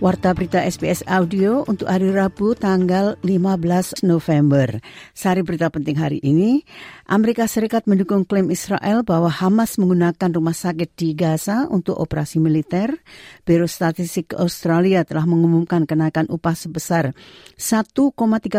Warta berita SBS Audio untuk hari Rabu tanggal 15 November. Sari berita penting hari ini, Amerika Serikat mendukung klaim Israel bahwa Hamas menggunakan rumah sakit di Gaza untuk operasi militer. Biro Statistik Australia telah mengumumkan kenaikan upah sebesar 1,3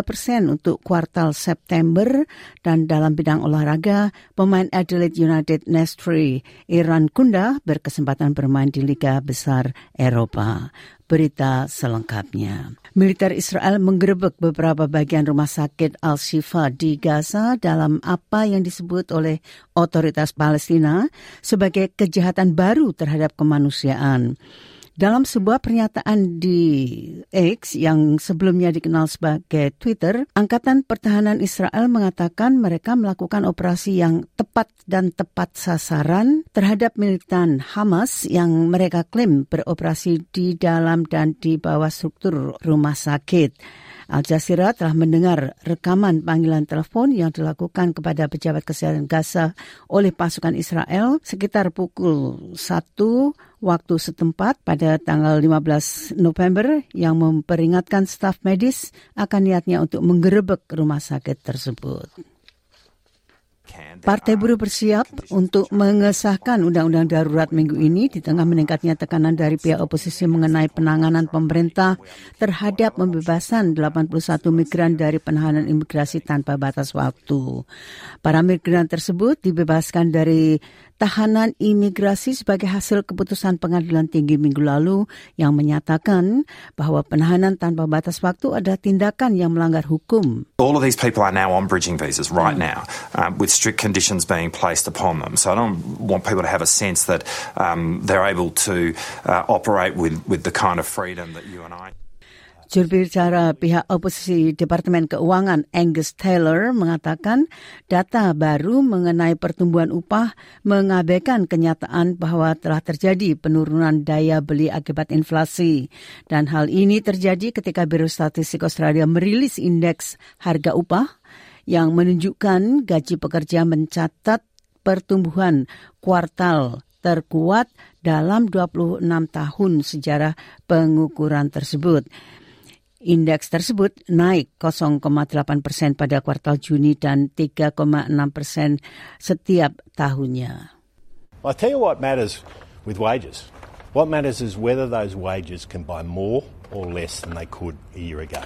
persen untuk kuartal September dan dalam bidang olahraga, pemain Adelaide United Nestri Iran Kunda berkesempatan bermain di Liga Besar Eropa berita selengkapnya. Militer Israel menggerebek beberapa bagian rumah sakit Al-Shifa di Gaza dalam apa yang disebut oleh otoritas Palestina sebagai kejahatan baru terhadap kemanusiaan. Dalam sebuah pernyataan di X yang sebelumnya dikenal sebagai Twitter, Angkatan Pertahanan Israel mengatakan mereka melakukan operasi yang tepat dan tepat sasaran terhadap militan Hamas yang mereka klaim beroperasi di dalam dan di bawah struktur rumah sakit. Al Jazeera telah mendengar rekaman panggilan telepon yang dilakukan kepada pejabat kesehatan Gaza oleh pasukan Israel sekitar pukul 1 waktu setempat pada tanggal 15 November yang memperingatkan staf medis akan niatnya untuk menggerebek rumah sakit tersebut. Partai Buruh bersiap untuk mengesahkan undang-undang darurat minggu ini di tengah meningkatnya tekanan dari pihak oposisi mengenai penanganan pemerintah terhadap pembebasan 81 migran dari penahanan imigrasi tanpa batas waktu. Para migran tersebut dibebaskan dari tahanan imigrasi sebagai hasil keputusan pengadilan tinggi minggu lalu yang menyatakan bahwa penahanan tanpa batas waktu adalah tindakan yang melanggar hukum. All of these people are now on bridging visas right now um, with strict conditions being placed upon them. So I don't want people to have a sense that um, they're able to uh, operate with, with the kind of freedom that you and I Juru bicara pihak oposisi Departemen Keuangan Angus Taylor mengatakan data baru mengenai pertumbuhan upah mengabaikan kenyataan bahwa telah terjadi penurunan daya beli akibat inflasi. Dan hal ini terjadi ketika Biro Statistik Australia merilis indeks harga upah yang menunjukkan gaji pekerja mencatat pertumbuhan kuartal terkuat dalam 26 tahun sejarah pengukuran tersebut. Indeks tersebut naik 0,8 persen pada kuartal Juni dan 3,6 persen setiap tahunnya. I tell you what matters with wages. What matters is whether those wages can buy more or less than they could a year ago.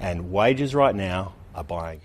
And wages right now buying.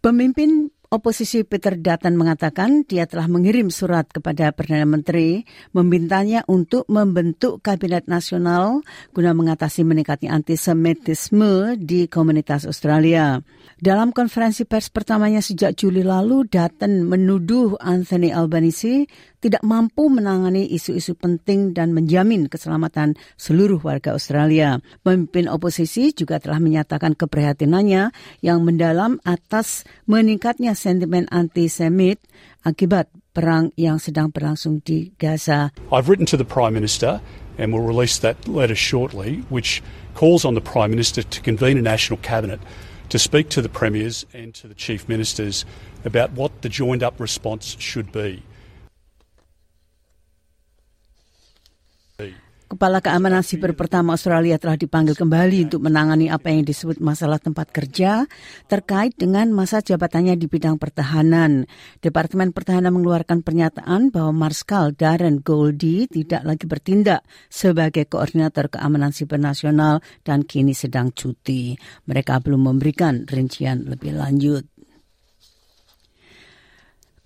Pemimpin Oposisi Peter Dutton mengatakan dia telah mengirim surat kepada Perdana Menteri memintanya untuk membentuk Kabinet Nasional guna mengatasi meningkatnya antisemitisme di komunitas Australia. Dalam konferensi pers pertamanya sejak Juli lalu, Dutton menuduh Anthony Albanese tidak mampu menangani isu-isu penting dan menjamin keselamatan seluruh warga Australia. Pemimpin oposisi juga telah menyatakan keprihatinannya yang mendalam atas meningkatnya sentimen antisemit akibat perang yang sedang berlangsung di Gaza. I've written to the Prime Minister and will release that letter shortly which calls on the Prime Minister to convene a national cabinet to speak to the premiers and to the chief ministers about what the joined up response should be. Kepala Keamanan Siber pertama Australia telah dipanggil kembali untuk menangani apa yang disebut masalah tempat kerja terkait dengan masa jabatannya di bidang pertahanan. Departemen Pertahanan mengeluarkan pernyataan bahwa Marskal Darren Goldie tidak lagi bertindak sebagai koordinator keamanan siber nasional dan kini sedang cuti. Mereka belum memberikan rincian lebih lanjut.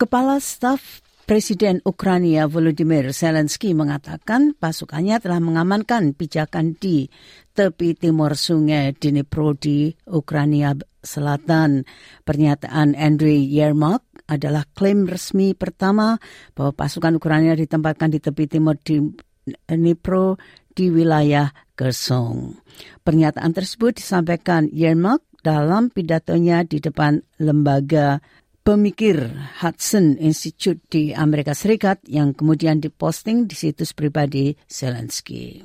Kepala Staf Presiden Ukraina Volodymyr Zelensky mengatakan pasukannya telah mengamankan pijakan di tepi timur sungai Dnipro di Ukraina Selatan. Pernyataan Andriy Yermak adalah klaim resmi pertama bahwa pasukan Ukraina ditempatkan di tepi timur Dnipro di wilayah Kherson. Pernyataan tersebut disampaikan Yermak dalam pidatonya di depan lembaga pemikir Hudson Institute di Amerika Serikat yang kemudian diposting di situs pribadi Zelensky.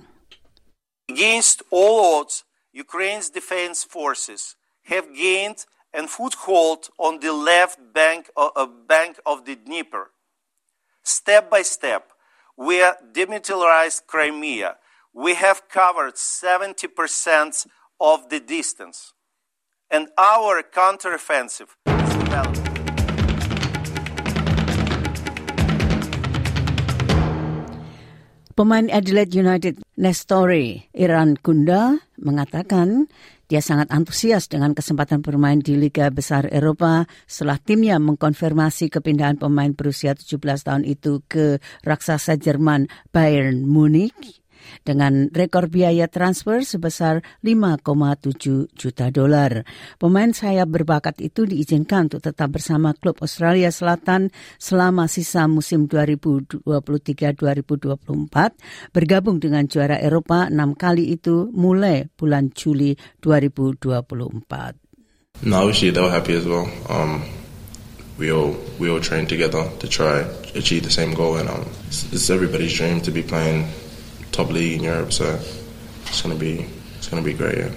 Against all odds, Ukraine's defense forces have gained a foothold on the left bank of, uh, bank of the Dnieper. Step by step, we have demilitarized Crimea. We have covered 70% of the distance. And our counteroffensive is developing. Pemain Adelaide United Nestori Iran Kunda mengatakan dia sangat antusias dengan kesempatan bermain di Liga Besar Eropa setelah timnya mengkonfirmasi kepindahan pemain berusia 17 tahun itu ke raksasa Jerman Bayern Munich dengan rekor biaya transfer sebesar 5,7 juta dolar. Pemain sayap berbakat itu diizinkan untuk tetap bersama klub Australia Selatan selama sisa musim 2023-2024, bergabung dengan juara Eropa enam kali itu mulai bulan Juli 2024. No, obviously they were happy as well. Um, we all we all trained together to try achieve the same goal, and um, it's, it's everybody's dream to be playing top league in Europe. So it's gonna be it's gonna be great. Yeah.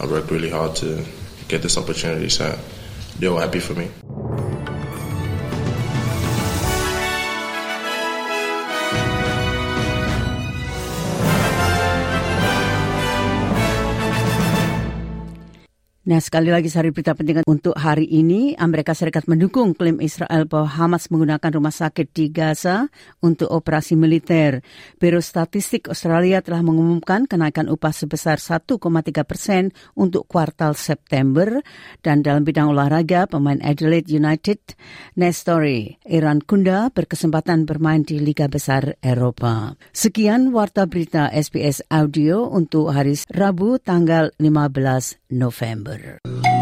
I worked really hard to get this opportunity, so they're all happy for me. Nah, sekali lagi sari berita penting untuk hari ini, Amerika Serikat mendukung klaim Israel bahwa Hamas menggunakan rumah sakit di Gaza untuk operasi militer. Biro Statistik Australia telah mengumumkan kenaikan upah sebesar 1,3 persen untuk kuartal September. Dan dalam bidang olahraga, pemain Adelaide United, Nestori Iran Kunda berkesempatan bermain di Liga Besar Eropa. Sekian Warta Berita SBS Audio untuk hari Rabu tanggal 15 November. 在这